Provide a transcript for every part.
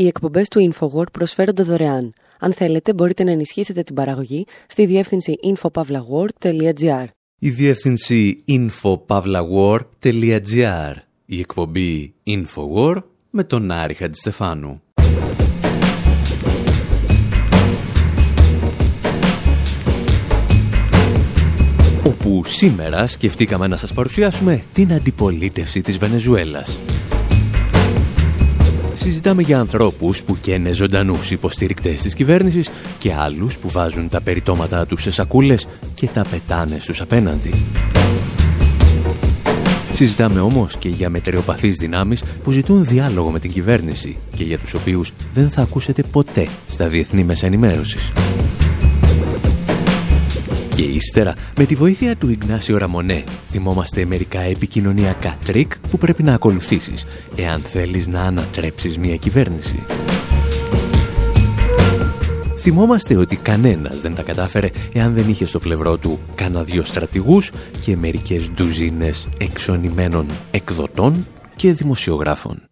Οι εκπομπές του InfoWord προσφέρονται δωρεάν. Αν θέλετε, μπορείτε να ενισχύσετε την παραγωγή στη διεύθυνση infopavlagor.gr. Η διεύθυνση infopavlagor.gr. Η εκπομπή InfoWord με τον Άρη Χατζηστεφάνου. όπου σήμερα σκεφτήκαμε να σας παρουσιάσουμε την αντιπολίτευση της Βενεζουέλας. Συζητάμε για ανθρώπους που καίνε ζωντανούς υποστηρικτές της κυβέρνησης και άλλους που βάζουν τα περιτώματά τους σε σακούλες και τα πετάνε στους απέναντι. Συζητάμε όμως και για μετριοπαθείς δυνάμεις που ζητούν διάλογο με την κυβέρνηση και για τους οποίους δεν θα ακούσετε ποτέ στα διεθνή μέσα ενημέρωσης. Και ύστερα, με τη βοήθεια του Ιγνάσιο Ραμονέ, θυμόμαστε μερικά επικοινωνιακά τρικ που πρέπει να ακολουθήσεις, εάν θέλεις να ανατρέψεις μια κυβέρνηση. Θυμόμαστε ότι κανένας δεν τα κατάφερε εάν δεν είχε στο πλευρό του κάνα δυο στρατηγούς και μερικές ντουζίνες εξονημένων εκδοτών και δημοσιογράφων.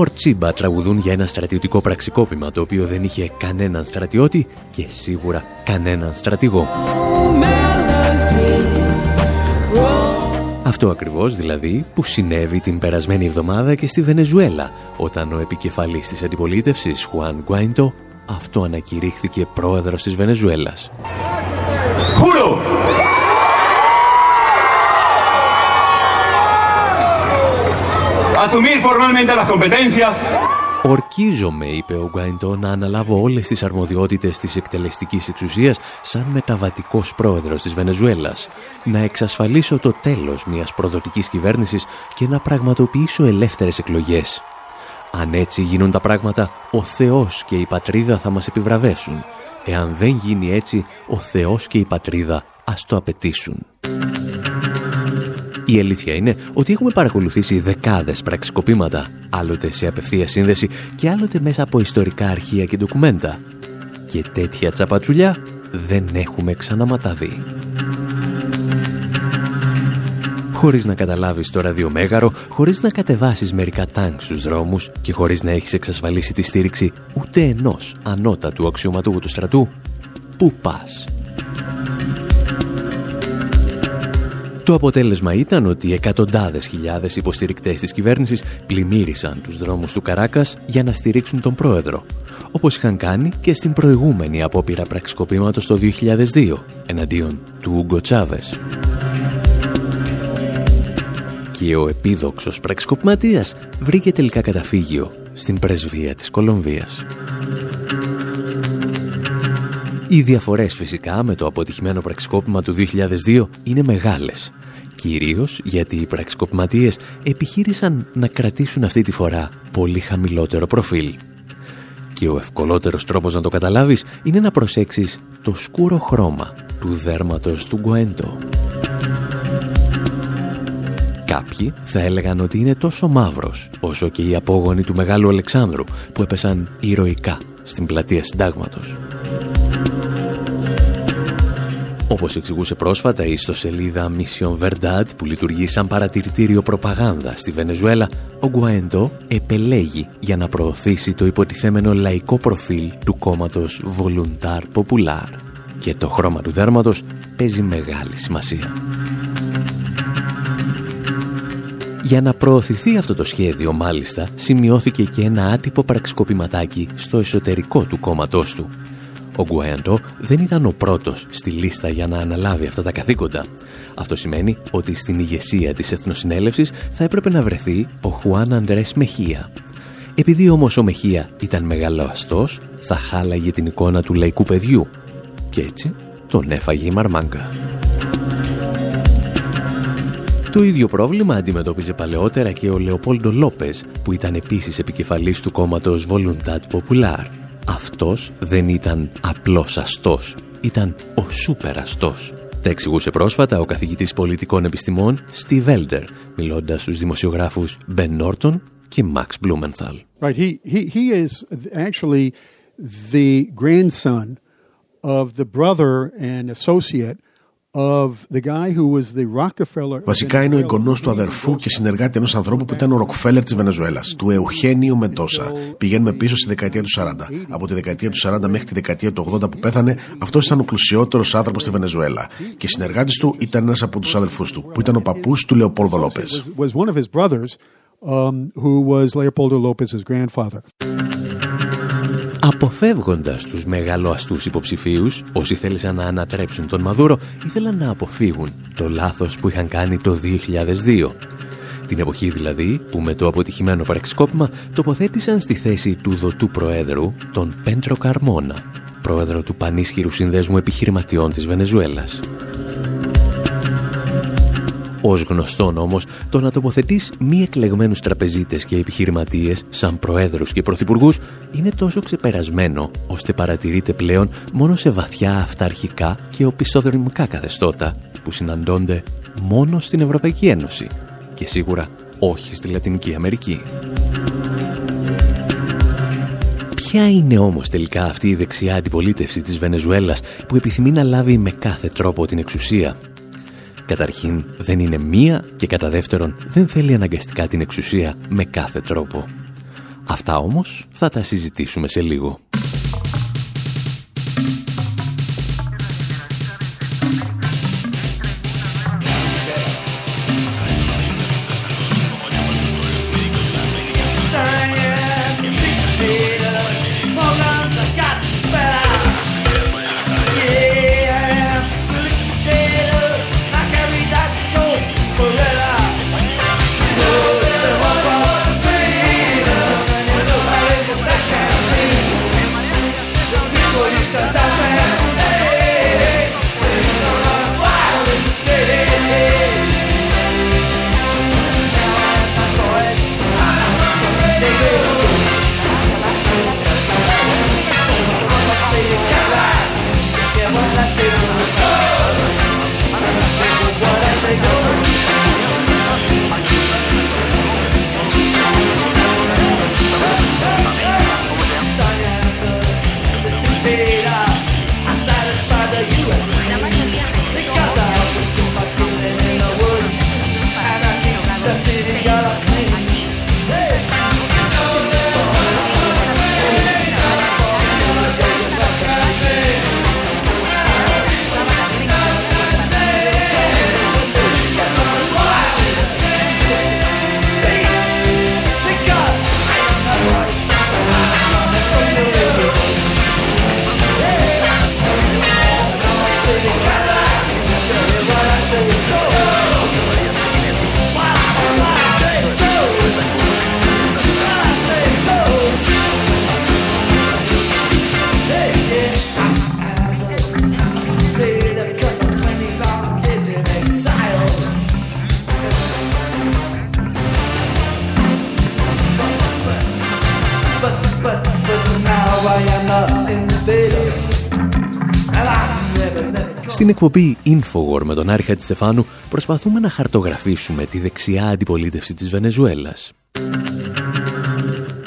Μορτσίμπα τραγουδούν για ένα στρατιωτικό πραξικόπημα το οποίο δεν είχε κανέναν στρατιώτη και σίγουρα κανέναν στρατηγό. Αυτό ακριβώς δηλαδή που συνέβη την περασμένη εβδομάδα και στη Βενεζουέλα όταν ο επικεφαλής της αντιπολίτευσης Χουάν Γκουάιντο αυτό ανακηρύχθηκε πρόεδρος της Βενεζουέλας. asumir formalmente las competencias. Ορκίζομαι, είπε ο Γκάιντο, να αναλάβω όλες τις αρμοδιότητες της εκτελεστικής εξουσίας σαν μεταβατικός πρόεδρος της Βενεζουέλας, να εξασφαλίσω το τέλος μιας προδοτικής κυβέρνησης και να πραγματοποιήσω ελεύθερες εκλογές. Αν έτσι γίνουν τα πράγματα, ο Θεός και η Πατρίδα θα μας επιβραβεύσουν. Εάν δεν γίνει έτσι, ο Θεός και η Πατρίδα ας το απαιτήσουν. Η αλήθεια είναι ότι έχουμε παρακολουθήσει δεκάδες πραξικοπήματα, άλλοτε σε απευθεία σύνδεση και άλλοτε μέσα από ιστορικά αρχεία και ντοκουμέντα. Και τέτοια τσαπατσουλιά δεν έχουμε ξαναματαδεί. Χωρίς να καταλάβεις το ραδιομέγαρο, χωρίς να κατεβάσεις μερικά τάγκ στους δρόμους και χωρίς να έχεις εξασφαλίσει τη στήριξη ούτε ενός ανώτατου αξιωματούγου του στρατού, πού πας; Το αποτέλεσμα ήταν ότι εκατοντάδες χιλιάδες υποστηρικτές της κυβέρνησης πλημμύρισαν τους δρόμους του Καράκας για να στηρίξουν τον πρόεδρο, όπως είχαν κάνει και στην προηγούμενη απόπειρα πραξικοπήματος το 2002, εναντίον του Ούγκο Τσάβες. Και ο επίδοξος πραξικοπηματίας βρήκε τελικά καταφύγιο στην πρεσβεία της Κολομβίας. Οι διαφορές φυσικά με το αποτυχημένο πραξικόπημα του 2002 είναι μεγάλες. Κυρίως γιατί οι πραξικοπηματίες επιχείρησαν να κρατήσουν αυτή τη φορά πολύ χαμηλότερο προφίλ. Και ο ευκολότερος τρόπος να το καταλάβεις είναι να προσέξεις το σκούρο χρώμα του δέρματος του Γκουέντο. Κάποιοι θα έλεγαν ότι είναι τόσο μαύρος όσο και οι απόγονοι του Μεγάλου Αλεξάνδρου που έπεσαν ηρωικά στην πλατεία συντάγματος. Όπως εξηγούσε πρόσφατα η ιστοσελίδα Mission Verdad που λειτουργεί σαν παρατηρητήριο προπαγάνδα στη Βενεζουέλα, ο Γκουαέντο επελέγει για να προωθήσει το υποτιθέμενο λαϊκό προφίλ του κόμματος Voluntar Popular και το χρώμα του δέρματος παίζει μεγάλη σημασία. Για να προωθηθεί αυτό το σχέδιο μάλιστα σημειώθηκε και ένα άτυπο πραξικοπηματάκι στο εσωτερικό του κόμματός του. Ο Γκουέντο δεν ήταν ο πρώτος στη λίστα για να αναλάβει αυτά τα καθήκοντα. Αυτό σημαίνει ότι στην ηγεσία της Εθνοσυνέλευσης θα έπρεπε να βρεθεί ο Χουάν Αντρές Μεχία. Επειδή όμως ο Μεχία ήταν μεγαλοαστός, θα χάλαγε την εικόνα του λαϊκού παιδιού. Και έτσι τον έφαγε η Μαρμάγκα. Το ίδιο πρόβλημα αντιμετώπιζε παλαιότερα και ο Λεοπόλντο Λόπες, που ήταν επίσης επικεφαλής του κόμματος Voluntad Popular. Αυτός δεν ήταν απλός αστός, ήταν ο σούπερ αστός. Τα εξηγούσε πρόσφατα ο καθηγητής πολιτικών επιστημών Steve Elder, μιλώντας στους δημοσιογράφους Ben Norton και Max Blumenthal. Right, he, he, he is actually the grandson of the brother and associate Βασικά είναι ο εγγονός του αδερφού και συνεργάτη ενός ανθρώπου που ήταν ο Ροκφέλερ της Βενεζουέλας, του Εουχένιο Μεντόσα. Πηγαίνουμε πίσω στη δεκαετία του 40. Από τη δεκαετία του 40 μέχρι τη δεκαετία του 80 που πέθανε, αυτός ήταν ο πλουσιότερος άνθρωπος στη Βενεζουέλα. Και συνεργάτη του ήταν ένας από τους αδερφούς του, που ήταν ο παππούς του Λεοπόλδο Λόπες. Αποφεύγοντας τους μεγαλοαστούς υποψηφίους, όσοι θέλησαν να ανατρέψουν τον Μαδούρο, ήθελαν να αποφύγουν το λάθος που είχαν κάνει το 2002. Την εποχή δηλαδή που με το αποτυχημένο παρεξικόπημα τοποθέτησαν στη θέση του δοτού προέδρου τον Πέντρο Καρμόνα, πρόεδρο του πανίσχυρου συνδέσμου επιχειρηματιών της Βενεζουέλας. Ως γνωστόν όμως, το να τοποθετείς μη εκλεγμένους τραπεζίτες και επιχειρηματίες σαν προέδρους και πρωθυπουργούς είναι τόσο ξεπερασμένο, ώστε παρατηρείται πλέον μόνο σε βαθιά αυταρχικά και οπισθοδρομικά καθεστώτα που συναντώνται μόνο στην Ευρωπαϊκή Ένωση και σίγουρα όχι στη Λατινική Αμερική. Ποια είναι όμως τελικά αυτή η δεξιά αντιπολίτευση της Βενεζουέλας που επιθυμεί να λάβει με κάθε τρόπο την εξουσία; Καταρχήν δεν είναι μία και κατά δεύτερον δεν θέλει αναγκαστικά την εξουσία με κάθε τρόπο. Αυτά όμως θα τα συζητήσουμε σε λίγο. Στην εκπομπή Infowar με τον Άρη Στεφάνου προσπαθούμε να χαρτογραφήσουμε τη δεξιά αντιπολίτευση της Βενεζουέλας.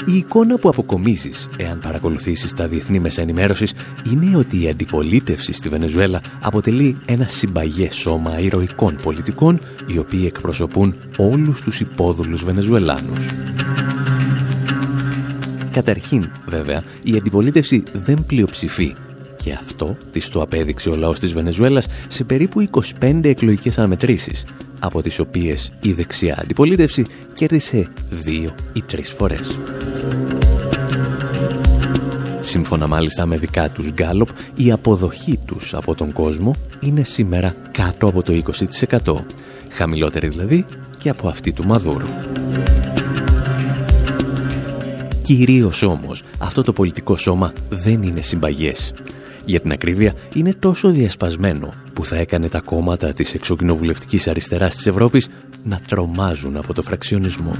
Η εικόνα που αποκομίζεις, εάν παρακολουθήσεις τα διεθνή μέσα ενημέρωσης, είναι ότι η αντιπολίτευση στη Βενεζουέλα αποτελεί ένα συμπαγές σώμα ηρωικών πολιτικών, οι οποίοι εκπροσωπούν όλους τους υπόδουλους Βενεζουελάνους. Καταρχήν, βέβαια, η αντιπολίτευση δεν πλειοψηφεί και αυτό της το απέδειξε ο λαός της Βενεζουέλας σε περίπου 25 εκλογικές αναμετρήσεις, από τις οποίες η δεξιά αντιπολίτευση κέρδισε δύο ή τρεις φορές. Σύμφωνα μάλιστα με δικά τους Γκάλοπ, η αποδοχή τους από τον κόσμο είναι σήμερα κάτω από το 20%. Χαμηλότερη δηλαδή και από αυτή του Μαδούρου. Κυρίως όμως, αυτό το πολιτικό σώμα δεν είναι συμπαγές. Για την ακρίβεια, είναι τόσο διασπασμένο που θα έκανε τα κόμματα της εξοκοινοβουλευτικής αριστεράς της Ευρώπης να τρομάζουν από το φραξιονισμό.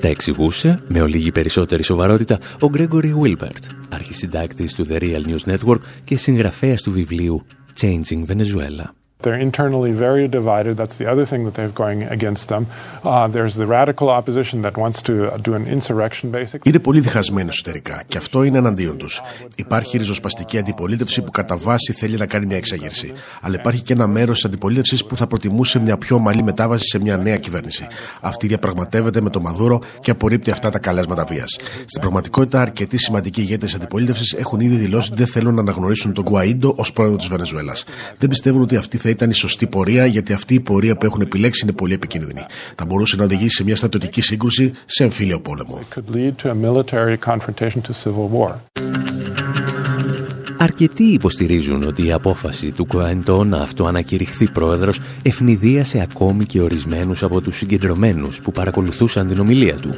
Τα εξηγούσε με ολίγη περισσότερη σοβαρότητα ο Γκρέγκορι Βίλπερτ, αρχισυντάκτης του The Real News Network και συγγραφέας του βιβλίου Changing Venezuela. They're internally very divided. That's the other thing that they're going against them. Uh, there's the radical opposition that wants to do an insurrection basically. Είναι πολύ διχασμένοι εσωτερικά και αυτό είναι εναντίον τους. Υπάρχει ριζοσπαστική αντιπολίτευση που κατά βάση θέλει να κάνει μια εξαγέρση. Αλλά υπάρχει και ένα μέρος της αντιπολίτευσης που θα προτιμούσε μια πιο ομαλή μετάβαση σε μια νέα κυβέρνηση. Αυτή διαπραγματεύεται με το Μαδούρο και απορρίπτει αυτά τα καλέσματα βίας. Στην πραγματικότητα, αρκετοί σημαντικοί ηγέτες αντιπολίτευσης έχουν ήδη δηλώσει ότι δεν θέλουν να αναγνωρίσουν τον Γκουαΐντο ως πρόεδρο της Βενεζουέλας. Δεν πιστεύουν ότι αυτή θα ήταν η σωστή πορεία, γιατί αυτή η πορεία που έχουν επιλέξει είναι πολύ επικίνδυνη. Θα μπορούσε να οδηγήσει σε μια στρατιωτική σύγκρουση σε εμφύλιο πόλεμο. Αρκετοί υποστηρίζουν ότι η απόφαση του Κουαϊντό να αυτοανακηρυχθεί πρόεδρος ευνηδίασε ακόμη και ορισμένους από τους συγκεντρωμένους που παρακολουθούσαν την ομιλία του.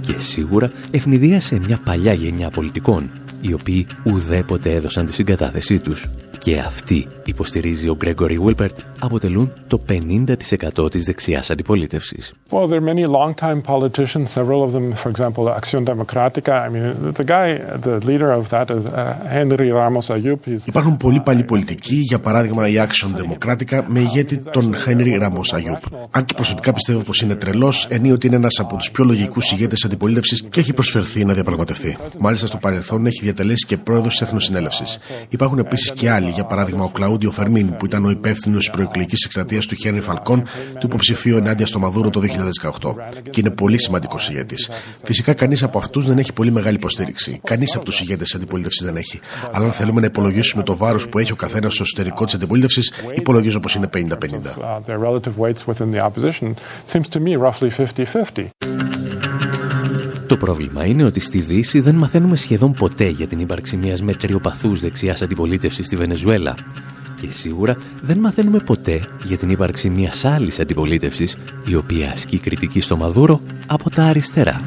Και σίγουρα ευνηδίασε μια παλιά γενιά πολιτικών, οι οποίοι ουδέποτε έδωσαν τη συγκατάθεσή τους και αυτοί, υποστηρίζει ο Γκρέγκορι Βίλπερτ, αποτελούν το 50% της δεξιάς αντιπολίτευσης. Well, there are many long-time politicians, several of them, for example, Acción Democrática. I mean, the guy, the leader of that is uh, Henry Ramos Ayub. Υπάρχουν πολλοί παλιοί πολιτικοί, για παράδειγμα η Action Democrática, με ηγέτη τον Henry Ramos Ayub. Αν και προσωπικά πιστεύω πως είναι τρελός, ενίοτε είναι ένας από τους πιο λογικούς ηγέτες αντιπολίτευσης και έχει προσφερθεί να διαπραγματευτεί. Μάλιστα στο παρελθόν έχει διατελέσει και πρόεδρος της Εθνοσυνέλευσης. Υπάρχουν επίσης και άλλοι για παράδειγμα ο Κλαούντιο Φερμίν, που ήταν ο υπεύθυνος της προεκλογικής εκστρατείας του Χένρι Φαλκόν, του υποψηφίου ενάντια στο Μαδούρο το 2018. Και είναι πολύ σημαντικός ηγέτης. Φυσικά κανείς από αυτούς δεν έχει πολύ μεγάλη υποστήριξη. Κανείς από τους ηγέτες της αντιπολίτευσης δεν έχει. Αλλά αν θέλουμε να υπολογίσουμε το βάρος που έχει ο καθένας στο εσωτερικό της αντιπολίτευσης, υπολογίζω πως είναι 50-50. Το πρόβλημα είναι ότι στη Δύση δεν μαθαίνουμε σχεδόν ποτέ για την ύπαρξη μιας μετριοπαθούς δεξιάς αντιπολίτευσης στη Βενεζουέλα. Και σίγουρα δεν μαθαίνουμε ποτέ για την ύπαρξη μιας άλλης αντιπολίτευσης, η οποία ασκεί κριτική στο Μαδούρο από τα αριστερά.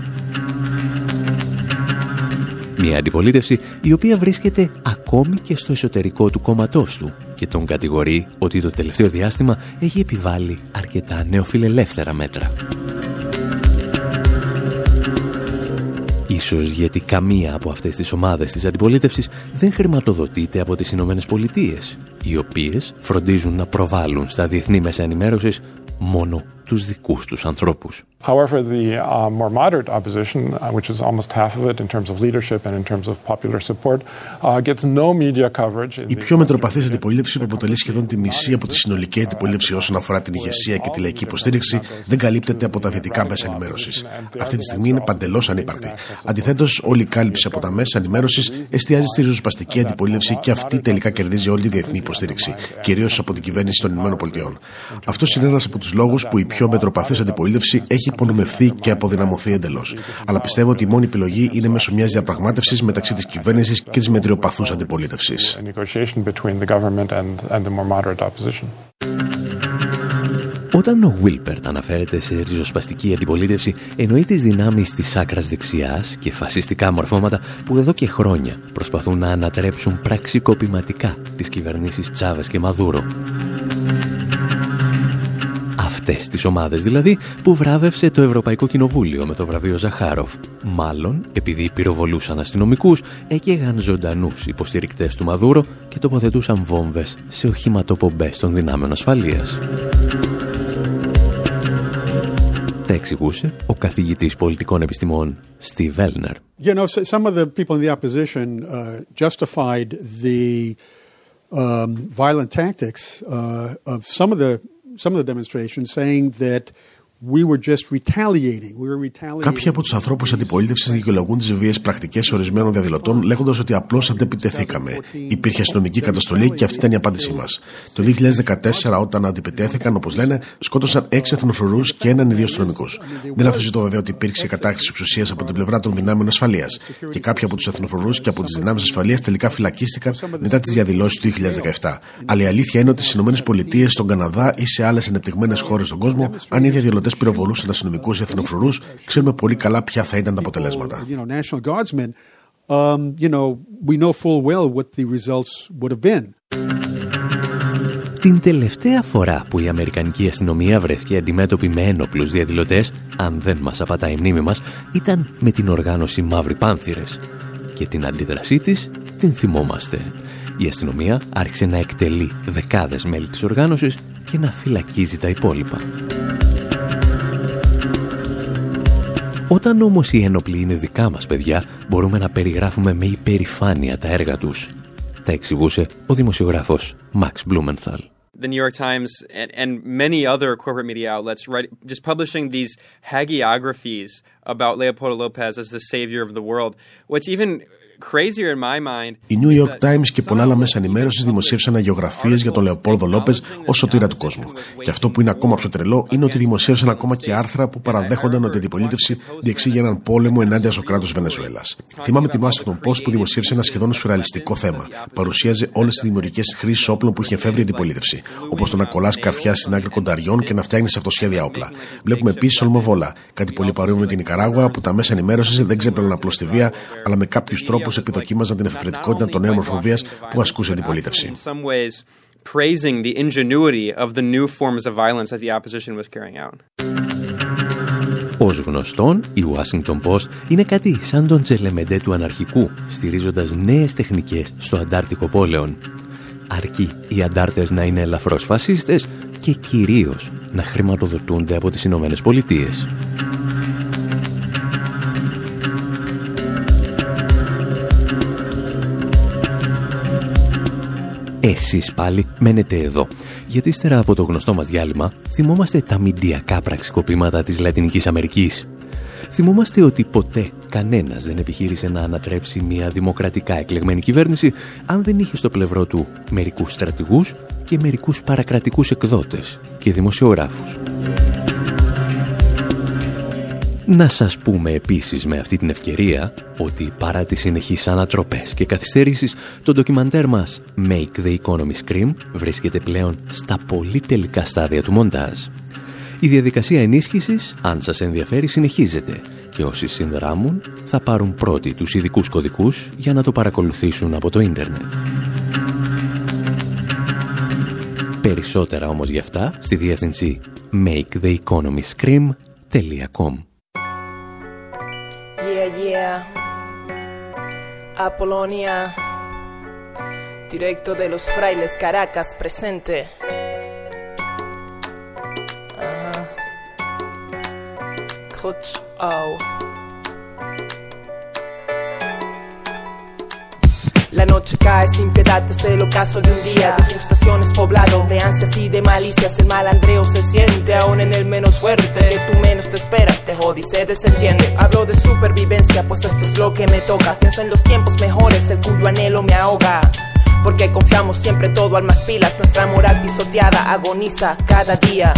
Μια αντιπολίτευση η οποία βρίσκεται ακόμη και στο εσωτερικό του κόμματός του και τον κατηγορεί ότι το τελευταίο διάστημα έχει επιβάλει αρκετά νεοφιλελεύθερα μέτρα. Ίσως γιατί καμία από αυτές τις ομάδες της αντιπολίτευσης δεν χρηματοδοτείται από τις Ηνωμένες Πολιτείες, οι οποίες φροντίζουν να προβάλλουν στα διεθνή μέσα ενημέρωσης μόνο τους δικούς τους ανθρώπους. However, the uh, more moderate opposition, uh, which is almost half of it in terms of leadership and in terms of popular support, uh, gets no media coverage. Η πιο μετροπαθής αντιπολίτευση που αποτελεί σχεδόν τη μισή από τη συνολική αντιπολίτευση όσον αφορά την ηγεσία και τη λαϊκή υποστήριξη δεν καλύπτεται από τα δυτικά μέσα ενημέρωσης. Αυτή τη στιγμή είναι παντελώς ανύπαρκτη. Αντιθέτως, όλη η κάλυψη από τα μέσα ενημέρωσης εστιάζει στη ριζοσπαστική αντιπολίτευση και αυτή τελικά κερδίζει όλη τη διεθνή υποστήριξη, κυρίως από την κυβέρνηση των ΗΠΑ. Αυτό είναι ένας από τους λόγους που η πιο μετροπαθής αντιπολίτευση έχει υπονομευθεί και αποδυναμωθεί εντελώς. Αλλά πιστεύω ότι η μόνη επιλογή είναι μέσω μιας διαπραγμάτευσης μεταξύ της κυβέρνησης και της μετριοπαθούς αντιπολίτευσης. Όταν ο Βίλπερτ αναφέρεται σε ριζοσπαστική αντιπολίτευση, εννοεί τις δυνάμεις της άκρας δεξιάς και φασιστικά μορφώματα που εδώ και χρόνια προσπαθούν να ανατρέψουν πραξικοπηματικά τις κυβερνήσεις Τσάβες και Μαδούρο αυτές τις ομάδες δηλαδή που βράβευσε το Ευρωπαϊκό Κοινοβούλιο με το βραβείο Ζαχάροφ. Μάλλον επειδή πυροβολούσαν αστυνομικούς, έκαιγαν ζωντανούς υποστηρικτές του Μαδούρο και τοποθετούσαν βόμβες σε οχηματοπομπές των δυνάμεων ασφαλείας. Τα εξηγούσε ο καθηγητής πολιτικών επιστημών Steve Elner. You know, some of the people in the opposition uh, justified the um, violent tactics uh, of some of the some of the demonstrations, saying that Κάποιοι από τους ανθρώπους αντιπολίτευσης δικαιολογούν τις βίαιε πρακτικές ορισμένων διαδηλωτών, λέγοντας ότι απλώς αντεπιτεθήκαμε. Υπήρχε αστυνομική καταστολή και αυτή ήταν η απάντησή μας. Το 2014, όταν αντιπιτέθηκαν, όπως λένε, σκότωσαν έξι εθνοφρουρούς και έναν ή δύο αστυνομικού. Δεν αφισβητώ βέβαια ότι υπήρξε κατάχρηση εξουσίας από την πλευρά των δυνάμεων ασφαλείας. Και κάποιοι από τους εθνοφρουρούς και από τις δυνάμεις ασφαλείας τελικά φυλακίστηκαν μετά τις διαδηλώσεις του 2017. Αλλά η αλήθεια είναι ότι στις ΗΠΑ, στον Καναδά ή σε άλλες ανεπτυγμένες χώρες στον κόσμο, αν οι διαδηλωτές πυροβολούσαν αστυνομικού ή εθνοφρουρού, ξέρουμε πολύ καλά ποια θα ήταν τα αποτελέσματα. Την τελευταία φορά που η Αμερικανική αστυνομία βρέθηκε αντιμέτωπη με ένοπλους διαδηλωτές, αν δεν μας απατάει η μνήμη μας, ήταν με την οργάνωση Μαύρη Πάνθυρες. Και την αντίδρασή της την θυμόμαστε. Η αστυνομία άρχισε να εκτελεί δεκάδες μέλη της οργάνωσης και να φυλακίζει τα υπόλοιπα. Όταν όμως οι ένοπλοι είναι δικά μας παιδιά, μπορούμε να περιγράφουμε με υπερηφάνεια τα έργα τους. Τα εξηγούσε ο δημοσιογράφος Max Blumenthal. the New York Times and, and many other corporate media outlets right, just publishing these hagiographies about Leopoldo Lopez as the savior of the world. What's even Η New York Times και πολλά άλλα μέσα ενημέρωσης δημοσίευσαν αγιογραφίες για τον Λεοπόλδο Λόπες ως σωτήρα του κόσμου. Και αυτό που είναι ακόμα πιο τρελό είναι ότι δημοσίευσαν ακόμα και άρθρα που παραδέχονταν ότι η αντιπολίτευση διεξήγει έναν πόλεμο ενάντια στο κράτος Βενεζουέλας. Θυμάμαι την Washington Post που δημοσίευσε ένα σχεδόν σουρεαλιστικό θέμα. Παρουσίαζε όλες τις δημιουργικέ χρήσει όπλων που είχε εφεύρει η αντιπολίτευση. Όπως το να κολλάς καρφιά στην άκρη κονταριών και να φτιάχνεις αυτοσχέδια όπλα. Βλέπουμε επίσης Ολμοβόλα, κάτι πολύ παρόμοιο με την Ικαράγουα που τα μέσα ενημέρωσης δεν ξέπλαιναν απλώς τη βία, αλλά με κάποιου τρόπου όπως επιδοκίμαζαν την εφευρετικότητα των νέων μορφοβίας που ασκούσε η αντιπολίτευση. praising the ingenuity of the new forms of violence that the opposition was carrying out. Ως γνωστόν, η Washington Post είναι κάτι σαν τον τσελεμεντέ του αναρχικού, στηρίζοντας νέες τεχνικές στο Αντάρτικο πόλεον. Αρκεί οι αντάρτες να είναι ελαφρώς φασίστες και κυρίως να χρηματοδοτούνται από τις Ηνωμένες Πολιτείες. Εσείς πάλι μένετε εδώ, γιατί ύστερα από το γνωστό μας διάλειμμα θυμόμαστε τα μηντιακά πραξικοπήματα της Λατινικής Αμερικής. Θυμόμαστε ότι ποτέ κανένας δεν επιχείρησε να ανατρέψει μια δημοκρατικά εκλεγμένη κυβέρνηση αν δεν είχε στο πλευρό του μερικούς στρατηγούς και μερικούς παρακρατικούς εκδότες και δημοσιογράφους. Να σας πούμε επίσης με αυτή την ευκαιρία ότι παρά τις συνεχείς ανατροπές και καθυστερήσεις το ντοκιμαντέρ μας Make the Economy Scream βρίσκεται πλέον στα πολύ τελικά στάδια του μοντάζ. Η διαδικασία ενίσχυσης, αν σας ενδιαφέρει, συνεχίζεται και όσοι συνδράμουν θα πάρουν πρώτοι τους ειδικούς κωδικούς για να το παρακολουθήσουν από το ίντερνετ. Περισσότερα όμως γι' αυτά στη διεύθυνση maketheeconomyscream.com Apolonia, directo de los frailes Caracas presente. Ajá. Noche cae sin piedad, es el ocaso de un día de frustraciones poblado de ansias y de malicias. El malandreo se siente aún en el menos fuerte que tú menos te esperas. Te jode se desentiende. Hablo de supervivencia, pues esto es lo que me toca. Pienso en los tiempos mejores, el cuyo anhelo me ahoga. Porque confiamos siempre todo al más pilas. Nuestra moral pisoteada agoniza cada día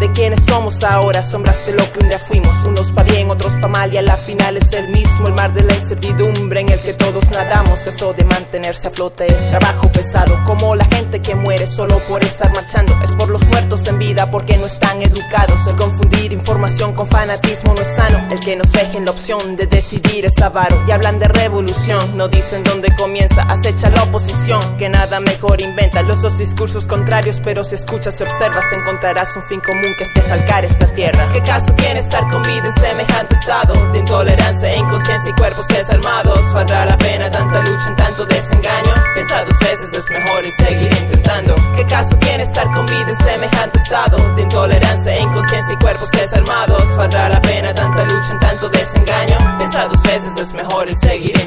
de quienes somos ahora, sombras de lo que un día fuimos, unos pa' bien, otros pa' mal y a la final es el mismo, el mar de la incertidumbre en el que todos nadamos, eso de mantenerse a flote es trabajo pesado, como la gente que muere solo por estar marchando, es por los muertos en vida porque no están educados, el confundir información con fanatismo no es sano, el que nos dejen la opción de decidir es avaro, y hablan de revolución, no dicen dónde comienza, acecha la oposición, que nada mejor inventa, los dos discursos contrarios, pero si escuchas y observas encontrarás un fin común nunca es defalcar esta tierra. ¿Qué caso tiene estar con vida en semejante estado de intolerancia inconsciencia y cuerpos desarmados? ¿Valdrá la pena tanta lucha en tanto desengaño? Pensar dos veces es mejor y seguir intentando. ¿Qué caso tiene estar con vida en semejante estado de intolerancia inconsciencia y cuerpos desarmados? ¿Valdrá la pena tanta lucha en tanto desengaño? Pensar dos veces es mejor y seguir.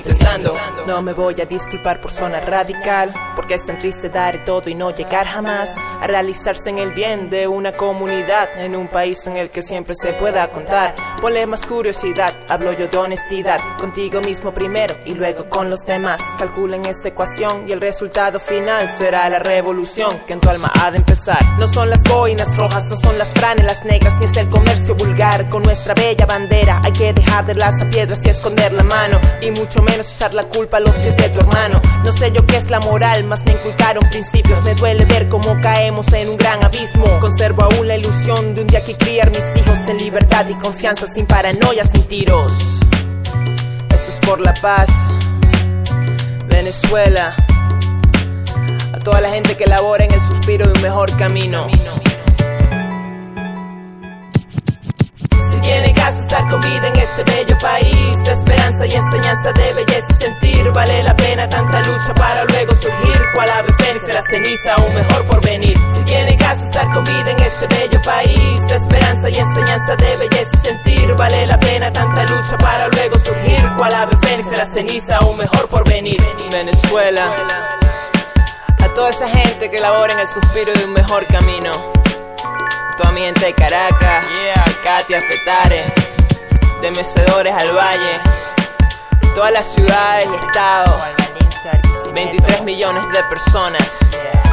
No me voy a disculpar por zona radical, porque es tan triste dar todo y no llegar jamás a realizarse en el bien de una comunidad en un país en el que siempre se pueda contar. Ponle más curiosidad, hablo yo de honestidad, contigo mismo primero y luego con los demás. Calculen esta ecuación y el resultado final será la revolución que en tu alma ha de empezar. No son las boinas rojas, no son las franelas negras, ni es el comercio vulgar con nuestra bella bandera. Hay que dejar de las piedras y esconder la mano, y mucho menos echar la culpa los pies de tu hermano. No sé yo qué es la moral, más me inculcaron principios. Me duele ver cómo caemos en un gran abismo. Conservo aún la ilusión de un día que criar mis hijos en libertad y confianza, sin paranoias ni tiros. Esto es por la paz, Venezuela. A toda la gente que labora en el suspiro de un mejor camino. Tiene caso estar con vida en este bello país de esperanza y enseñanza de belleza y sentir. Vale la pena tanta lucha para luego surgir. Cual ave fénix de la ceniza, un mejor porvenir. Si tiene caso estar con vida en este bello país de esperanza y enseñanza de belleza y sentir. Vale la pena tanta lucha para luego surgir. Cual ave fénix de la ceniza, un mejor porvenir. Venezuela. A toda esa gente que labora en el suspiro de un mejor camino toda mi gente de Caracas, yeah, Katia, Petare, de Mecedores al Valle, todas las ciudades y estados, 23 millones de personas,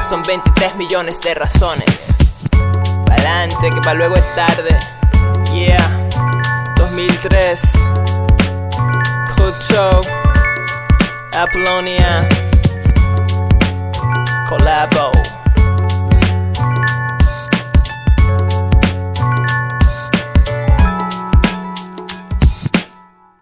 son 23 millones de razones. Pa'lante, que para luego es tarde, yeah, 2003, Cool Show, Apollonia, Collabo.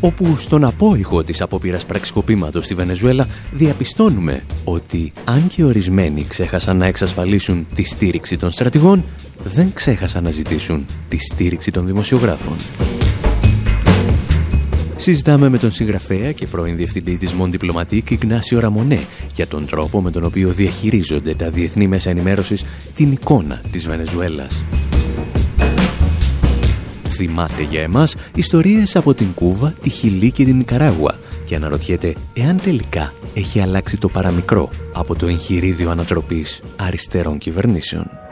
όπου στον απόϊχο της απόπειρας πραξικοπήματος στη Βενεζουέλα διαπιστώνουμε ότι αν και ορισμένοι ξέχασαν να εξασφαλίσουν τη στήριξη των στρατηγών, δεν ξέχασαν να ζητήσουν τη στήριξη των δημοσιογράφων. Συζητάμε με τον συγγραφέα και πρώην διευθυντή της Μον Diplomatique Ιγνάσιο Ραμονέ για τον τρόπο με τον οποίο διαχειρίζονται τα διεθνή μέσα ενημέρωσης την εικόνα της Βενεζουέλας θυμάται για εμάς ιστορίες από την Κούβα, τη Χιλή και την Νικαράγουα και αναρωτιέται εάν τελικά έχει αλλάξει το παραμικρό από το εγχειρίδιο ανατροπής αριστερών κυβερνήσεων.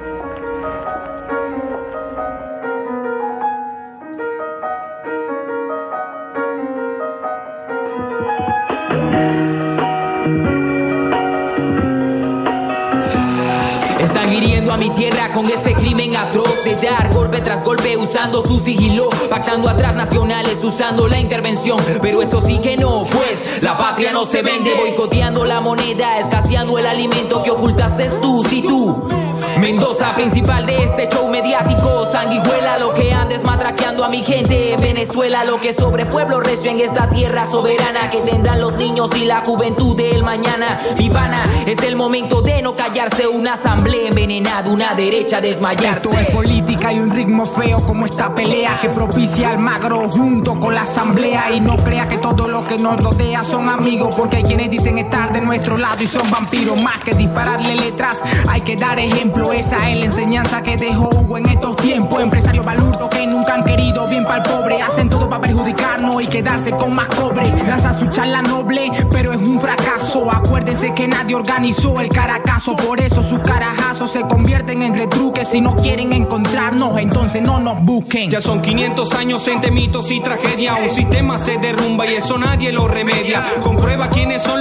Con ese crimen atroz de dar golpe tras golpe usando su sigilo, pactando atrás nacionales usando la intervención. Pero eso sí que no, pues la patria no se vende, boicoteando la moneda, escaseando el alimento que ocultaste tú, si tú. Mendoza, principal de este show mediático, sanguijuela, lo que andes matraqueando a mi gente. En Venezuela, lo que sobre pueblo recio en esta tierra soberana. Que tendrán los niños y la juventud del mañana. Ivana, es el momento de no callarse, una asamblea envenenada, una derecha desmayarse. Esto es política y un ritmo feo como esta pelea que propicia al magro junto con la asamblea. Y no crea que todo lo que nos rodea son amigos porque hay quienes dicen estar de nuestro lado y son vampiros. Más que dispararle letras, hay que dar ejemplo esa es la enseñanza que dejó Hugo en estos tiempos. Empresarios balurdos que nunca han querido bien para el pobre. Hacen todo para perjudicarnos y quedarse con más cobre. Lanza su charla noble, pero es un fracaso. Acuérdense que nadie organizó el caracazo. Por eso sus carajazos se convierten en retruques. Si no quieren encontrarnos, entonces no nos busquen. Ya son 500 años entre mitos y tragedia. Un sistema se derrumba y eso nadie lo remedia. Comprueba quiénes son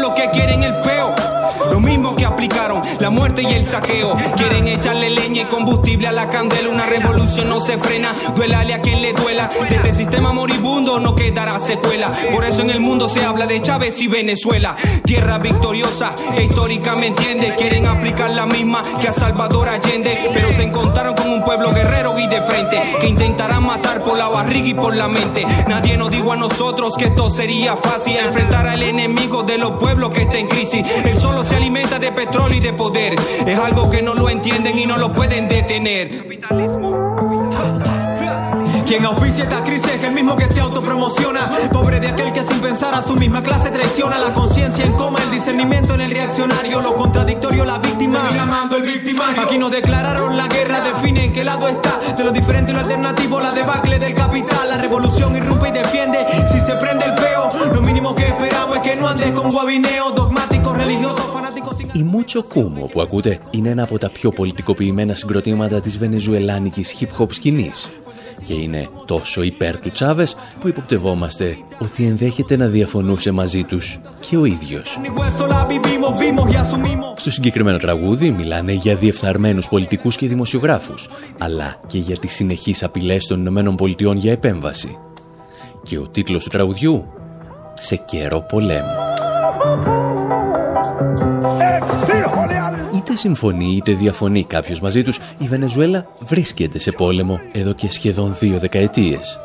la muerte y el saqueo. Quieren echarle leña y combustible a la candela. Una revolución no se frena, duélale a quien le duela. De este sistema moribundo no quedará secuela. Por eso en el mundo se habla de Chávez y Venezuela. Tierra victoriosa e histórica, ¿me entiendes? Quieren aplicar la misma que a Salvador Allende. Pero se encontraron con un pueblo guerrero y de frente. Que intentarán matar por la barriga y por la mente. Nadie nos dijo a nosotros que esto sería fácil. Enfrentar al enemigo de los pueblos que está en crisis. Él solo se alimenta de petróleo y de poder. Es algo que no lo entienden y no lo pueden detener. Quien auspicia esta crisis es el mismo que se autopromociona. Pobre de aquel que sin pensar a su misma clase traiciona la conciencia en coma, el discernimiento en el reaccionario, lo contradictorio, la víctima. Llamando el victimario. Aquí nos declararon la guerra, define en qué lado está. De lo diferente y lo alternativo, la debacle del capital. La revolución irrumpe y defiende. Si se prende el peo, lo mínimo que esperamos es que no andes con guabineo, dogmáticos, religiosos, fanáticos. Η Μούτσο Κούμο που ακούτε είναι ένα από τα πιο πολιτικοποιημένα συγκροτήματα της βενεζουελάνικης hip-hop σκηνής και είναι τόσο υπέρ του Τσάβες που υποπτευόμαστε ότι ενδέχεται να διαφωνούσε μαζί τους και ο ίδιος. Στο συγκεκριμένο τραγούδι μιλάνε για διεφθαρμένους πολιτικούς και δημοσιογράφους, αλλά και για τις συνεχείς απειλές των Ηνωμένων Πολιτειών για επέμβαση. Και ο τίτλος του τραγουδιού «Σε καιρό πολέμου». Είτε συμφωνεί είτε διαφωνεί κάποιος μαζί τους, η Βενεζουέλα βρίσκεται σε πόλεμο εδώ και σχεδόν δύο δεκαετίες.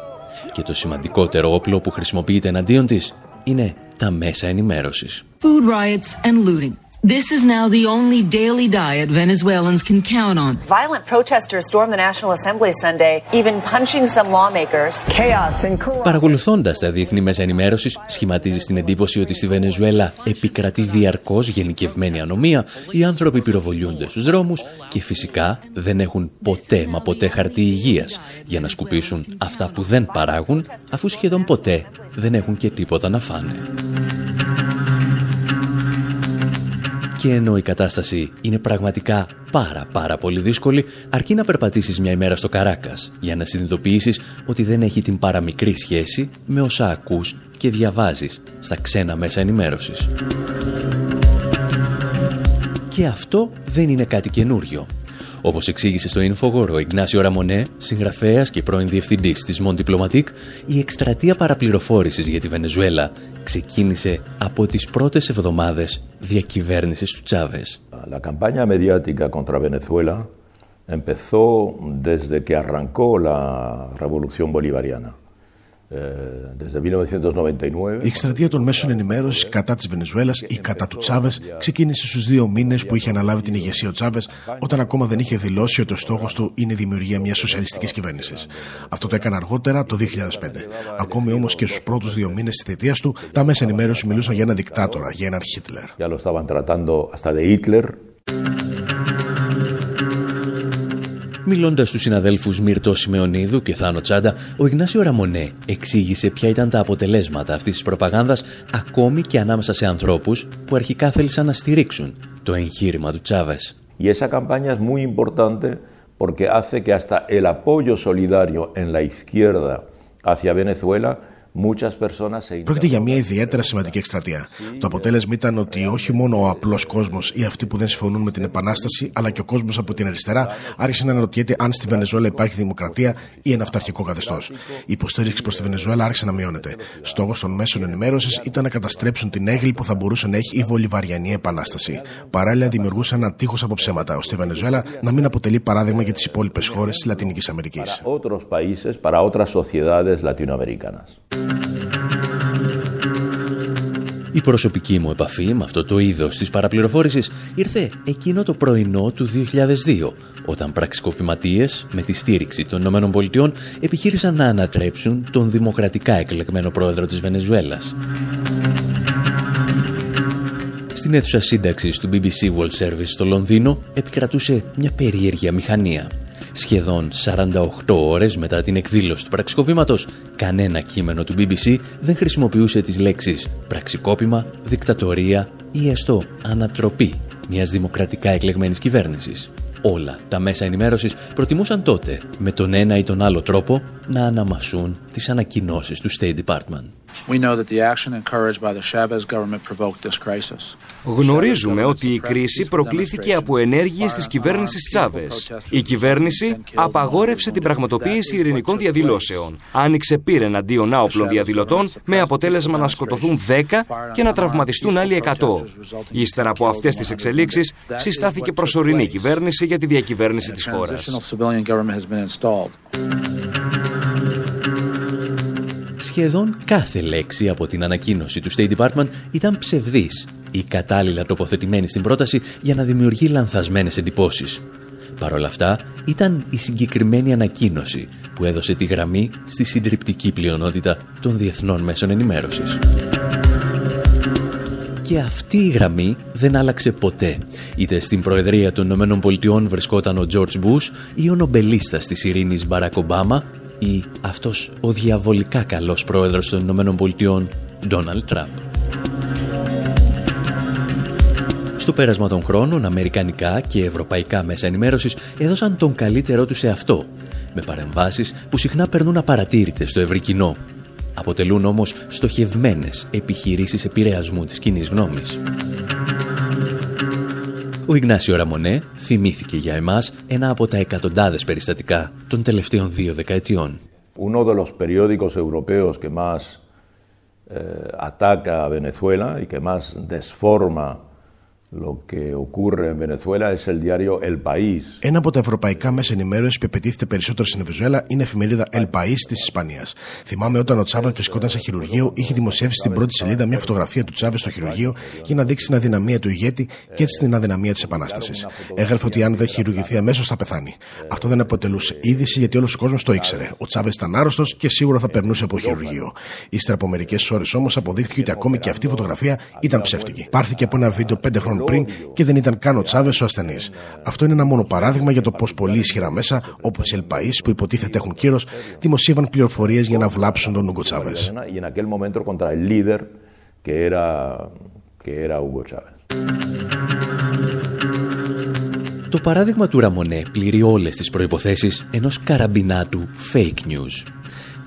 Και το σημαντικότερο όπλο που χρησιμοποιείται εναντίον της είναι τα μέσα ενημέρωσης. Food riots and looting. This is now the only daily diet Venezuelans can count on. Violent protesters stormed the National Assembly Sunday, even punching some lawmakers. Chaos and corruption. Παρακολουθώντας τα διεθνή μέσα ενημέρωσης, σχηματίζει την εντύπωση ότι στη Βενεζουέλα επικρατεί διαρκώς γενικευμένη ανομία, οι άνθρωποι πυροβολιούνται στους δρόμους και φυσικά δεν έχουν ποτέ μα ποτέ χαρτί υγείας για να σκουπίσουν αυτά που δεν παράγουν, αφού σχεδόν ποτέ δεν έχουν και τίποτα να φάνε. Και ενώ η κατάσταση είναι πραγματικά πάρα πάρα πολύ δύσκολη, αρκεί να περπατήσεις μια ημέρα στο Καράκας για να συνειδητοποιήσεις ότι δεν έχει την παραμικρή σχέση με όσα ακούς και διαβάζεις στα ξένα μέσα ενημέρωσης. Και αυτό δεν είναι κάτι καινούριο. Όπως εξήγησε στο Infogor ο Ιγνάσιο Ραμονέ, συγγραφέας και πρώην διευθυντής της Mon Diplomatique, η εκστρατεία παραπληροφόρησης για τη Βενεζουέλα ξεκίνησε από τις πρώτες εβδομάδες διακυβέρνησης του Τσάβες. La campaña mediática contra Venezuela empezó desde que arrancó la revolución bolivariana. Η εκστρατεία των μέσων ενημέρωση κατά τη Βενεζουέλα ή κατά του Τσάβε ξεκίνησε στου δύο μήνε που είχε αναλάβει την ηγεσία ο Τσάβε, όταν ακόμα δεν είχε δηλώσει ότι ο στόχο του είναι η δημιουργία μια σοσιαλιστική κυβέρνηση. Αυτό το έκανε αργότερα το 2005. Ακόμη όμω και στου πρώτου δύο μήνε τη θητεία του, τα μέσα ενημέρωση μιλούσαν για ένα δικτάτορα, για έναν Χίτλερ. Μιλώντας στους συναδέλφους Μύρτο Σιμεωνίδου και Θάνο Τσάντα, ο Ιγνάσιο Ραμονέ εξήγησε ποια ήταν τα αποτελέσματα αυτής της προπαγάνδας ακόμη και ανάμεσα σε ανθρώπους που αρχικά θέλησαν να στηρίξουν το εγχείρημα του Τσάβες. Y esa campaña es muy importante porque hace que hasta el apoyo solidario en la izquierda hacia Venezuela Πρόκειται για μια ιδιαίτερα σημαντική εκστρατεία. Το αποτέλεσμα ήταν ότι όχι μόνο ο απλός κόσμος ή αυτοί που δεν συμφωνούν με την Επανάσταση, αλλά και ο κόσμος από την αριστερά άρχισε να αναρωτιέται αν στη Βενεζουέλα υπάρχει δημοκρατία ή ένα αυταρχικό καθεστώς. Η υποστήριξη προς τη Βενεζουέλα άρχισε να μειώνεται. Στόχος των μέσων ενημέρωσης ήταν να καταστρέψουν την έγκλη που θα μπορούσε να έχει η Βολιβαριανή Επανάσταση. Παράλληλα, δημιουργούσαν ένα τείχος από ψέματα, ώστε η Βενεζουέλα να μην αποτελεί παράδειγμα για τις υπόλοιπες χώρες της Λατινικής Αμερικής. Η προσωπική μου επαφή με αυτό το είδος της παραπληροφόρησης ήρθε εκείνο το πρωινό του 2002, όταν πραξικοπηματίες με τη στήριξη των ΗΠΑ επιχείρησαν να ανατρέψουν τον δημοκρατικά εκλεγμένο πρόεδρο της Βενεζουέλας. Στην αίθουσα σύνταξης του BBC World Service στο Λονδίνο επικρατούσε μια περίεργια μηχανία Σχεδόν 48 ώρες μετά την εκδήλωση του πραξικόπηματος, κανένα κείμενο του BBC δεν χρησιμοποιούσε τις λέξεις πραξικόπημα, δικτατορία ή έστω ανατροπή μιας δημοκρατικά εκλεγμένης κυβέρνησης. Όλα τα μέσα ενημέρωσης προτιμούσαν τότε, με τον ένα ή τον άλλο τρόπο, να αναμασούν τις ανακοινώσεις του State Department. Γνωρίζουμε ότι η κρίση προκλήθηκε από ενέργειες της κυβέρνησης Τσάβες. Η κυβέρνηση απαγόρευσε την πραγματοποίηση ειρηνικών διαδηλώσεων. Άνοιξε πύρ εναντίον άοπλων διαδηλωτών με αποτέλεσμα να σκοτωθούν 10 και να τραυματιστούν άλλοι 100. Ύστερα από αυτές τις εξελίξεις συστάθηκε προσωρινή κυβέρνηση για τη διακυβέρνηση της χώρας. Σχεδόν κάθε λέξη από την ανακοίνωση του State Department ήταν ψευδής ή κατάλληλα τοποθετημένη στην πρόταση για να δημιουργεί λανθασμένες εντυπώσεις. Παρ' όλα αυτά, ήταν η συγκεκριμένη ανακοίνωση που έδωσε τη γραμμή στη συντριπτική πλειονότητα των διεθνών μέσων ενημέρωσης. Και αυτή η γραμμή δεν άλλαξε ποτέ. Είτε στην Προεδρία των Ηνωμένων Πολιτειών βρισκόταν ο George Bush ή ο νομπελίστας της ειρήνης Μπαράκ Ομπάμα ή αυτός ο διαβολικά καλός πρόεδρος των Ηνωμένων Πολιτειών, Ντόναλτ Τραμπ. Στο πέρασμα των χρόνων, αμερικανικά και ευρωπαϊκά μέσα ενημέρωσης έδωσαν τον καλύτερό τους σε αυτό, με παρεμβάσεις που συχνά περνούν απαρατήρητες στο ευρύ κοινό. Αποτελούν όμως στοχευμένες επιχειρήσεις επηρεασμού της κοινής γνώμης. Ο Ιγνάσιο Ραμονέ θυμήθηκε για εμάς ένα από τα εκατοντάδες περιστατικά των τελευταίων δύο δεκαετιών. Uno de los periódicos europeos que más eh, ataca a Venezuela y que más desforma Ένα από τα ευρωπαϊκά μέσα ενημέρωσης που επιτίθεται περισσότερο στην Βενεζουέλα είναι η εφημερίδα El País της Ισπανίας. Θυμάμαι όταν ο Τσάβες βρισκόταν σε χειρουργείο, είχε δημοσιεύσει στην πρώτη σελίδα μια φωτογραφία του Τσάβες στο χειρουργείο για να δείξει την αδυναμία του ηγέτη και έτσι την αδυναμία της Επανάστασης. Έγραφε ότι αν δεν χειρουργηθεί αμέσως θα πεθάνει. Αυτό δεν αποτελούσε είδηση γιατί όλος ο κόσμος το ήξερε. Ο Τσάβες ήταν άρρωστος και σίγουρα θα περνούσε από χειρουργείο. Ύστερα από μερικές ώρες όμως αποδείχθηκε ότι ακόμη και αυτή η φωτογραφία ήταν ψεύτικη. Πάρθηκε από ένα βίντεο πέντε χρόνων πριν και δεν ήταν καν ο Τσάβες ο ασθενής. Αυτό είναι ένα μόνο παράδειγμα για το πώς πολύ ισχυρά μέσα, όπως οι Ελπαεί που υποτίθεται έχουν κύρος, δημοσίευαν πληροφορίες για να βλάψουν τον Ούγκο Τσάβες. Το παράδειγμα του Ραμονέ πληρεί όλες τις προϋποθέσεις ενός καραμπινάτου fake news.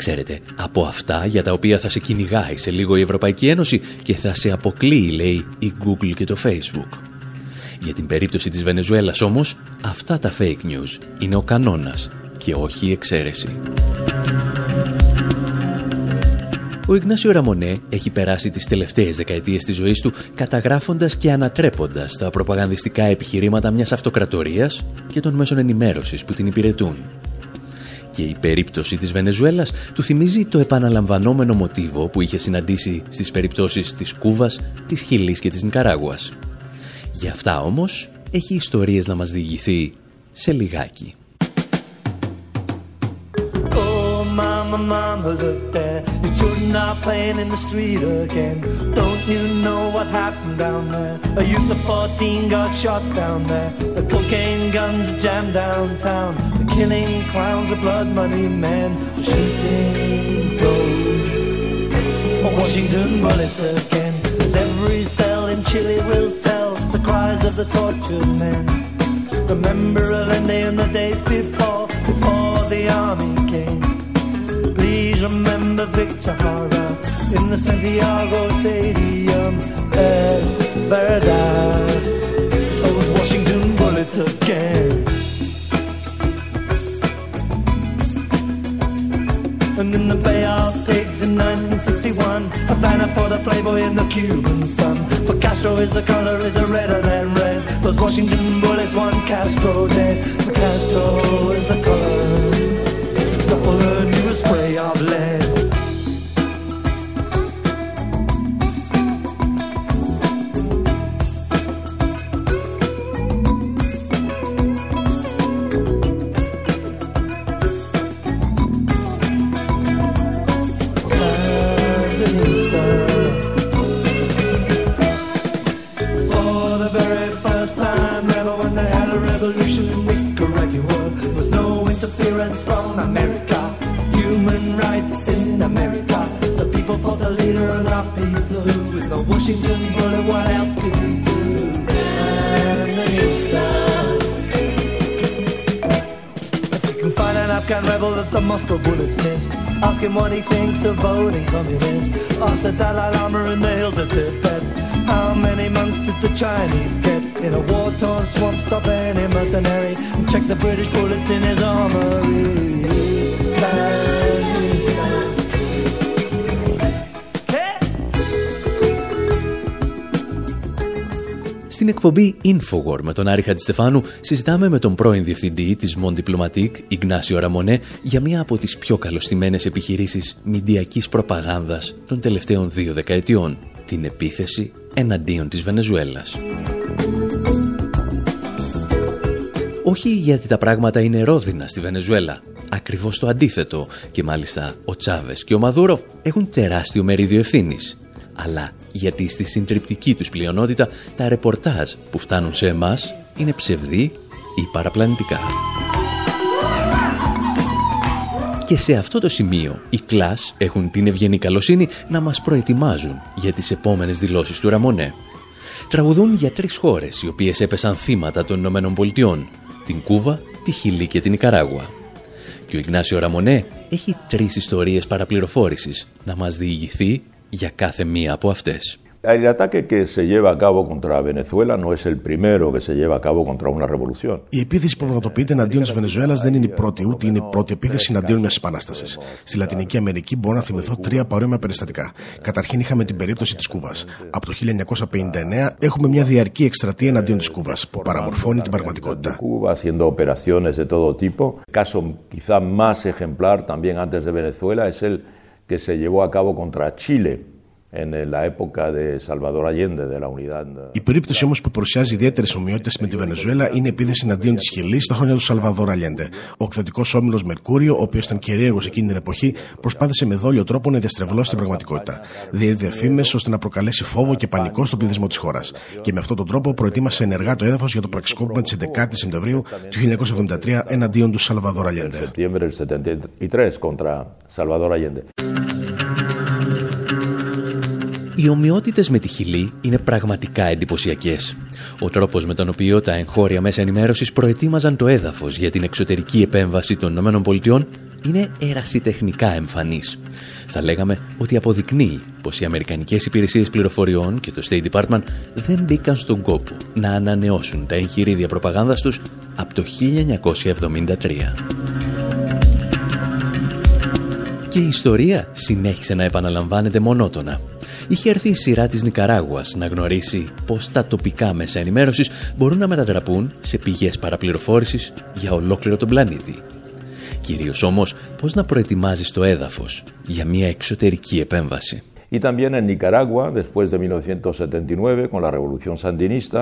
Ξέρετε, από αυτά για τα οποία θα σε κυνηγάει σε λίγο η Ευρωπαϊκή Ένωση και θα σε αποκλείει, λέει, η Google και το Facebook. Για την περίπτωση της Βενεζουέλας όμως, αυτά τα fake news είναι ο κανόνας και όχι η εξαίρεση. Ο Ιγνάσιο Ραμονέ έχει περάσει τις τελευταίες δεκαετίες της ζωής του καταγράφοντας και ανατρέποντας τα προπαγανδιστικά επιχειρήματα μιας αυτοκρατορίας και των μέσων ενημέρωσης που την υπηρετούν. Και η περίπτωση της Βενεζουέλας του θυμίζει το επαναλαμβανόμενο μοτίβο που είχε συναντήσει στις περιπτώσεις της Κούβας, της Χιλής και της Νικαράγουας. Για αυτά όμως έχει ιστορίες να μας διηγηθεί σε λιγάκι. Oh, mama, mama, look there. Your children are playing in the street again. Don't you know what happened down there? A youth of 14 got shot down there. The cocaine guns jammed downtown. The killing clowns, the blood money men. Shooting flows. Washington bullets again. As every cell in Chile will tell the cries of the tortured men. Remember Allende and the days before, before the army came. Please remember Victor Hara in the Santiago Stadium. Es verdad, oh, those Washington bullets again. And in the Bay of Pigs in 1961, Havana for the Playboy and the Cuban sun. For Castro is the color is a redder than red. Those Washington bullets, one Castro dead. For Castro is the color, him what he thinks of voting communist. Ask the Dalai Lama in the hills of Tibet. How many monks did the Chinese get in a war-torn swamp? Stop any mercenary and check the British bullets in his armory. Στην εκπομπή Infowar με τον Άρη Χατζηστεφάνου συζητάμε με τον πρώην διευθυντή της Mon Diplomatique, Ιγνάσιο Ραμονέ, για μία από τις πιο καλωστημένες επιχειρήσεις μηντιακής προπαγάνδας των τελευταίων δύο δεκαετιών, την επίθεση εναντίον της Βενεζουέλας. Όχι γιατί τα πράγματα είναι ρόδινα στη Βενεζουέλα. Ακριβώς το αντίθετο. Και μάλιστα ο Τσάβες και ο Μαδούρο έχουν τεράστιο μερίδιο ευθύνης αλλά γιατί στη συντριπτική τους πλειονότητα τα ρεπορτάζ που φτάνουν σε εμάς είναι ψευδή ή παραπλανητικά. Και σε αυτό το σημείο οι κλάς έχουν την ευγενή καλοσύνη να μας προετοιμάζουν για τις επόμενες δηλώσεις του Ραμονέ. Τραγουδούν για τρεις χώρες οι οποίες έπεσαν θύματα των Ηνωμένων Πολιτειών, την Κούβα, τη Χιλή και την Ικαράγουα. Και ο Ιγνάσιο Ραμονέ έχει τρεις ιστορίες παραπληροφόρησης να μας διηγηθεί για κάθε μία από αυτές. El ataque que se lleva a cabo contra Venezuela no es el primero que se lleva a cabo contra una revolución. Η επίθεση που πραγματοποιείται εναντίον της Βενεζουέλας δεν είναι η πρώτη, ούτε είναι η πρώτη επίθεση εναντίον μιας επανάστασης. Στη Λατινική Αμερική μπορώ να θυμηθώ τρία παρόμοια περιστατικά. Καταρχήν είχαμε την περίπτωση της Κούβας. Από το 1959 έχουμε μια διαρκή εκστρατεία εναντίον της Κούβας που παραμορφώνει την πραγματικότητα. Cuba haciendo operaciones de todo tipo. Caso quizá más ejemplar también antes de Venezuela es el que se llevó a cabo contra Chile Η περίπτωση όμως που παρουσιάζει ιδιαίτερες ομοιότητες με τη Βενεζουέλα είναι η επίθεση εναντίον της Χιλής στα χρόνια του Σαλβαδόρ Αλιέντε. Ο εκδοτικός όμιλος Μερκούριο, ο οποίος ήταν κυρίαρχος εκείνη την εποχή, προσπάθησε με δόλιο τρόπο να διαστρεβλώσει την πραγματικότητα. Διέδιδε φήμες ώστε να προκαλέσει φόβο και πανικό στον πληθυσμό της χώρας. Και με αυτόν τον τρόπο προετοίμασε ενεργά το έδαφος για το πραξικόπημα της 11η Σεπτεμβρίου του 1973 εναντίον του Σαλβαδόρ Αλιέντε. Οι ομοιότητες με τη Χιλή είναι πραγματικά εντυπωσιακές. Ο τρόπος με τον οποίο τα εγχώρια μέσα ενημέρωσης προετοίμαζαν το έδαφος για την εξωτερική επέμβαση των ΗΠΑ είναι ερασιτεχνικά εμφανής. Θα λέγαμε ότι αποδεικνύει πως οι Αμερικανικές Υπηρεσίες Πληροφοριών και το State Department δεν μπήκαν στον κόπο να ανανεώσουν τα εγχειρίδια προπαγάνδας τους από το 1973. Και η ιστορία συνέχισε να επαναλαμβάνεται μονότονα είχε έρθει η σειρά της Νικαράγουας να γνωρίσει πως τα τοπικά μέσα ενημέρωσης μπορούν να μετατραπούν σε πηγές παραπληροφόρησης για ολόκληρο τον πλανήτη. Κυρίως όμως πώς να προετοιμάζεις το έδαφος για μια εξωτερική επέμβαση. Y también en Nicaragua, después de 1979, con la revolución sandinista,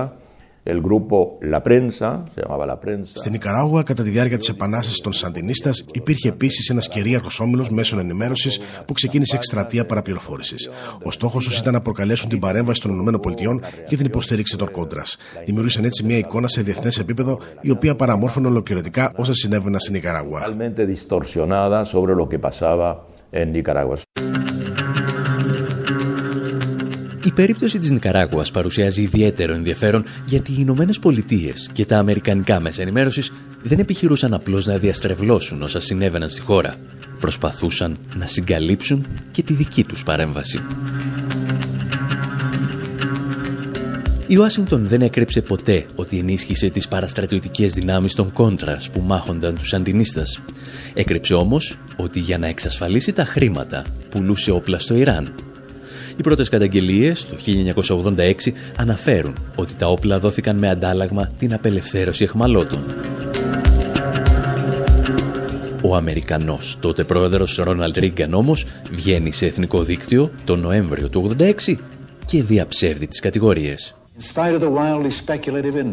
El grupo La Prensa, se llamaba La Prensa. Στην Ικαράγουα, κατά τη διάρκεια της επανάστασης των Σαντινίστας, υπήρχε επίσης ένας κυρίαρχος όμιλος μέσων ενημέρωσης που ξεκίνησε εκστρατεία παραπληροφόρησης. Ο στόχος τους ήταν να προκαλέσουν την παρέμβαση των ΗΠΑ για την υποστήριξη των κόντρας. Δημιούργησαν έτσι μια εικόνα σε διεθνές επίπεδο, η οποία παραμόρφωνε ολοκληρωτικά όσα συνέβαιναν στην Ικαράγουα. Περίπτωση της Νικαράγουας παρουσιάζει ιδιαίτερο ενδιαφέρον γιατί οι Ηνωμένες Πολιτείες και τα Αμερικανικά μέσα ενημέρωσης δεν επιχειρούσαν απλώς να διαστρεβλώσουν όσα συνέβαιναν στη χώρα. Προσπαθούσαν να συγκαλύψουν και τη δική τους παρέμβαση. Η Ουάσιγκτον δεν έκρυψε ποτέ ότι ενίσχυσε τις παραστρατιωτικές δυνάμεις των κόντρας που μάχονταν τους αντινίστας. Έκρυψε όμως ότι για να εξασφαλίσει τα χρήματα πουλούσε όπλα στο Ιράν οι πρώτες καταγγελίες του 1986 αναφέρουν ότι τα όπλα δόθηκαν με αντάλλαγμα την απελευθέρωση εχμαλώτων. Ο Αμερικανός τότε πρόεδρος Ρόναλντ Ρίγκαν όμως βγαίνει σε εθνικό δίκτυο τον Νοέμβριο του 1986 και διαψεύδει τις κατηγορίες.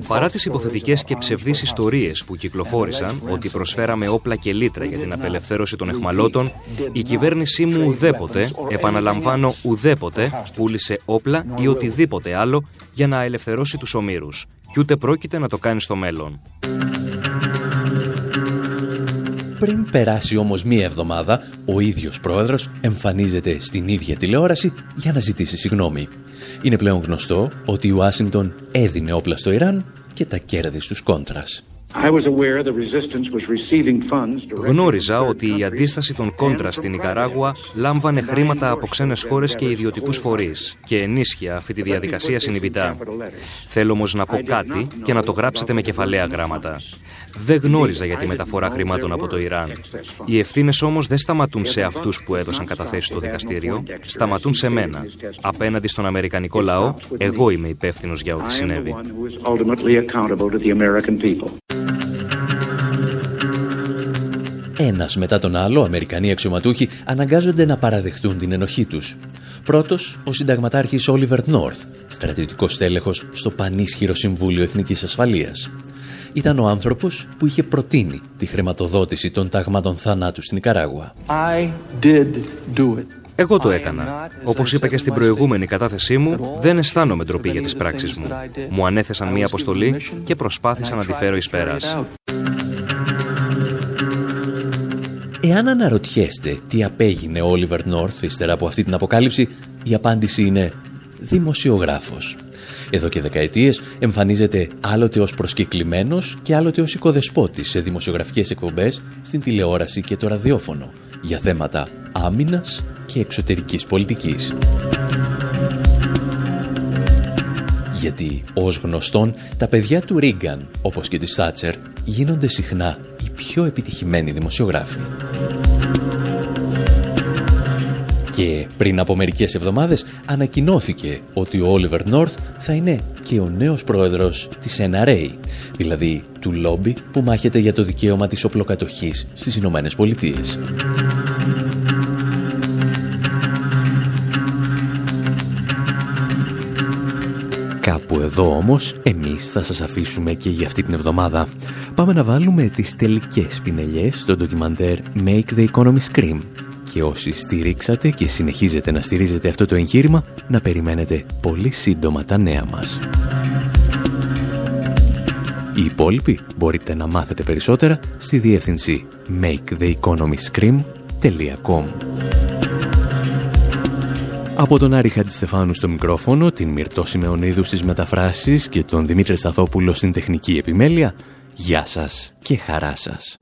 Παρά τις υποθετικές και ψευδείς ιστορίες που κυκλοφόρησαν ότι προσφέραμε όπλα και λίτρα για την απελευθέρωση των εχμαλώτων, η κυβέρνησή μου ουδέποτε, επαναλαμβάνω ουδέποτε, πούλησε όπλα ή οτιδήποτε άλλο για να ελευθερώσει τους ομήρους. Και ούτε πρόκειται να το κάνει στο μέλλον. Πριν περάσει όμως μία εβδομάδα, ο ίδιος πρόεδρος εμφανίζεται στην ίδια τηλεόραση για να ζητήσει συγγνώμη. Είναι πλέον γνωστό ότι η Ουάσιγκτον έδινε όπλα στο Ιράν και τα κέρδη στους κόντρας. Γνώριζα ότι η αντίσταση των κόντρας στην Ικαράγουα λάμβανε χρήματα από ξένες χώρες και ιδιωτικούς φορείς και ενίσχυα αυτή τη διαδικασία συνειδητά. Θέλω όμως να πω κάτι και να το γράψετε με κεφαλαία γράμματα. Δεν γνώριζα για τη μεταφορά χρημάτων από το Ιράν. Οι ευθύνες όμως δεν σταματούν σε αυτούς που έδωσαν καταθέσεις στο δικαστήριο, σταματούν σε μένα. Απέναντι στον Αμερικανικό λαό, εγώ είμαι υπεύθυνος για ό,τι συνέβη. Ένας μετά τον άλλο, Αμερικανοί αξιωματούχοι αναγκάζονται να παραδεχτούν την ενοχή τους. Πρώτος, ο συνταγματάρχης Όλιβερ Νόρθ, στρατιωτικός τέλεχος στο πανίσχυρο Συμβούλιο Εθνικής Ασφαλείας. Ήταν ο άνθρωπος που είχε προτείνει τη χρηματοδότηση των τάγματων θανάτου στην Ικαράγουα. Εγώ το έκανα. Όπως είπα και στην προηγούμενη κατάθεσή μου, δεν αισθάνομαι ντροπή για τις πράξεις μου. Μου ανέθεσαν μία αποστολή και προσπάθησα να τη φέρω εις πέρας. Εάν αναρωτιέστε τι απέγινε ο Όλιβερ Νόρθ ύστερα από αυτή την αποκάλυψη, η απάντηση είναι δημοσιογράφος. Εδώ και δεκαετίες εμφανίζεται άλλοτε ως προσκεκλημένος και άλλοτε ως οικοδεσπότης σε δημοσιογραφικές εκπομπές στην τηλεόραση και το ραδιόφωνο για θέματα άμυνας και εξωτερικής πολιτικής. Γιατί, ως γνωστόν, τα παιδιά του Ρίγκαν, όπως και της Θάτσερ, γίνονται συχνά οι πιο επιτυχημένοι δημοσιογράφοι. Και πριν από μερικές εβδομάδες ανακοινώθηκε ότι ο Όλιβερ Νόρθ θα είναι και ο νέος πρόεδρος της NRA, δηλαδή του λόμπι που μάχεται για το δικαίωμα της οπλοκατοχής στις Ηνωμένες Πολιτείες. Κάπου εδώ όμως εμείς θα σας αφήσουμε και για αυτή την εβδομάδα. Πάμε να βάλουμε τις τελικές πινελιές στο ντοκιμαντέρ Make the Economy Scream και όσοι στηρίξατε και συνεχίζετε να στηρίζετε αυτό το εγχείρημα να περιμένετε πολύ σύντομα τα νέα μας. Οι υπόλοιποι μπορείτε να μάθετε περισσότερα στη διεύθυνση maketheeconomyscream.com Από τον Άρη Χατζηστεφάνου στο μικρόφωνο, την Μυρτώ Σιμεωνίδου στις μεταφράσεις και τον Δημήτρη Σταθόπουλο στην τεχνική επιμέλεια, γεια σας και χαρά σας.